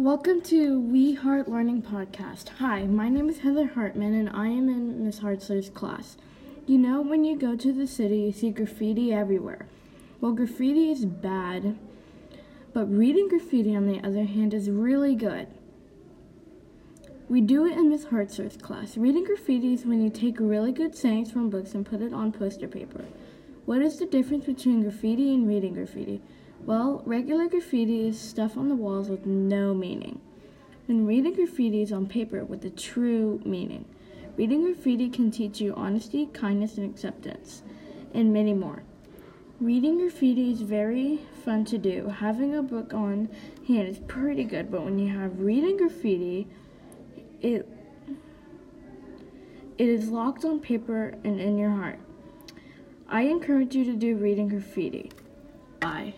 Welcome to We Heart Learning Podcast. Hi, my name is Heather Hartman and I am in Miss Hartzler's class. You know, when you go to the city, you see graffiti everywhere. Well, graffiti is bad, but reading graffiti, on the other hand, is really good. We do it in Miss Hartzler's class. Reading graffiti is when you take really good sayings from books and put it on poster paper. What is the difference between graffiti and reading graffiti? Well, regular graffiti is stuff on the walls with no meaning. And reading graffiti is on paper with a true meaning. Reading graffiti can teach you honesty, kindness, and acceptance, and many more. Reading graffiti is very fun to do. Having a book on hand is pretty good, but when you have reading graffiti, it it is locked on paper and in your heart. I encourage you to do reading graffiti. Bye.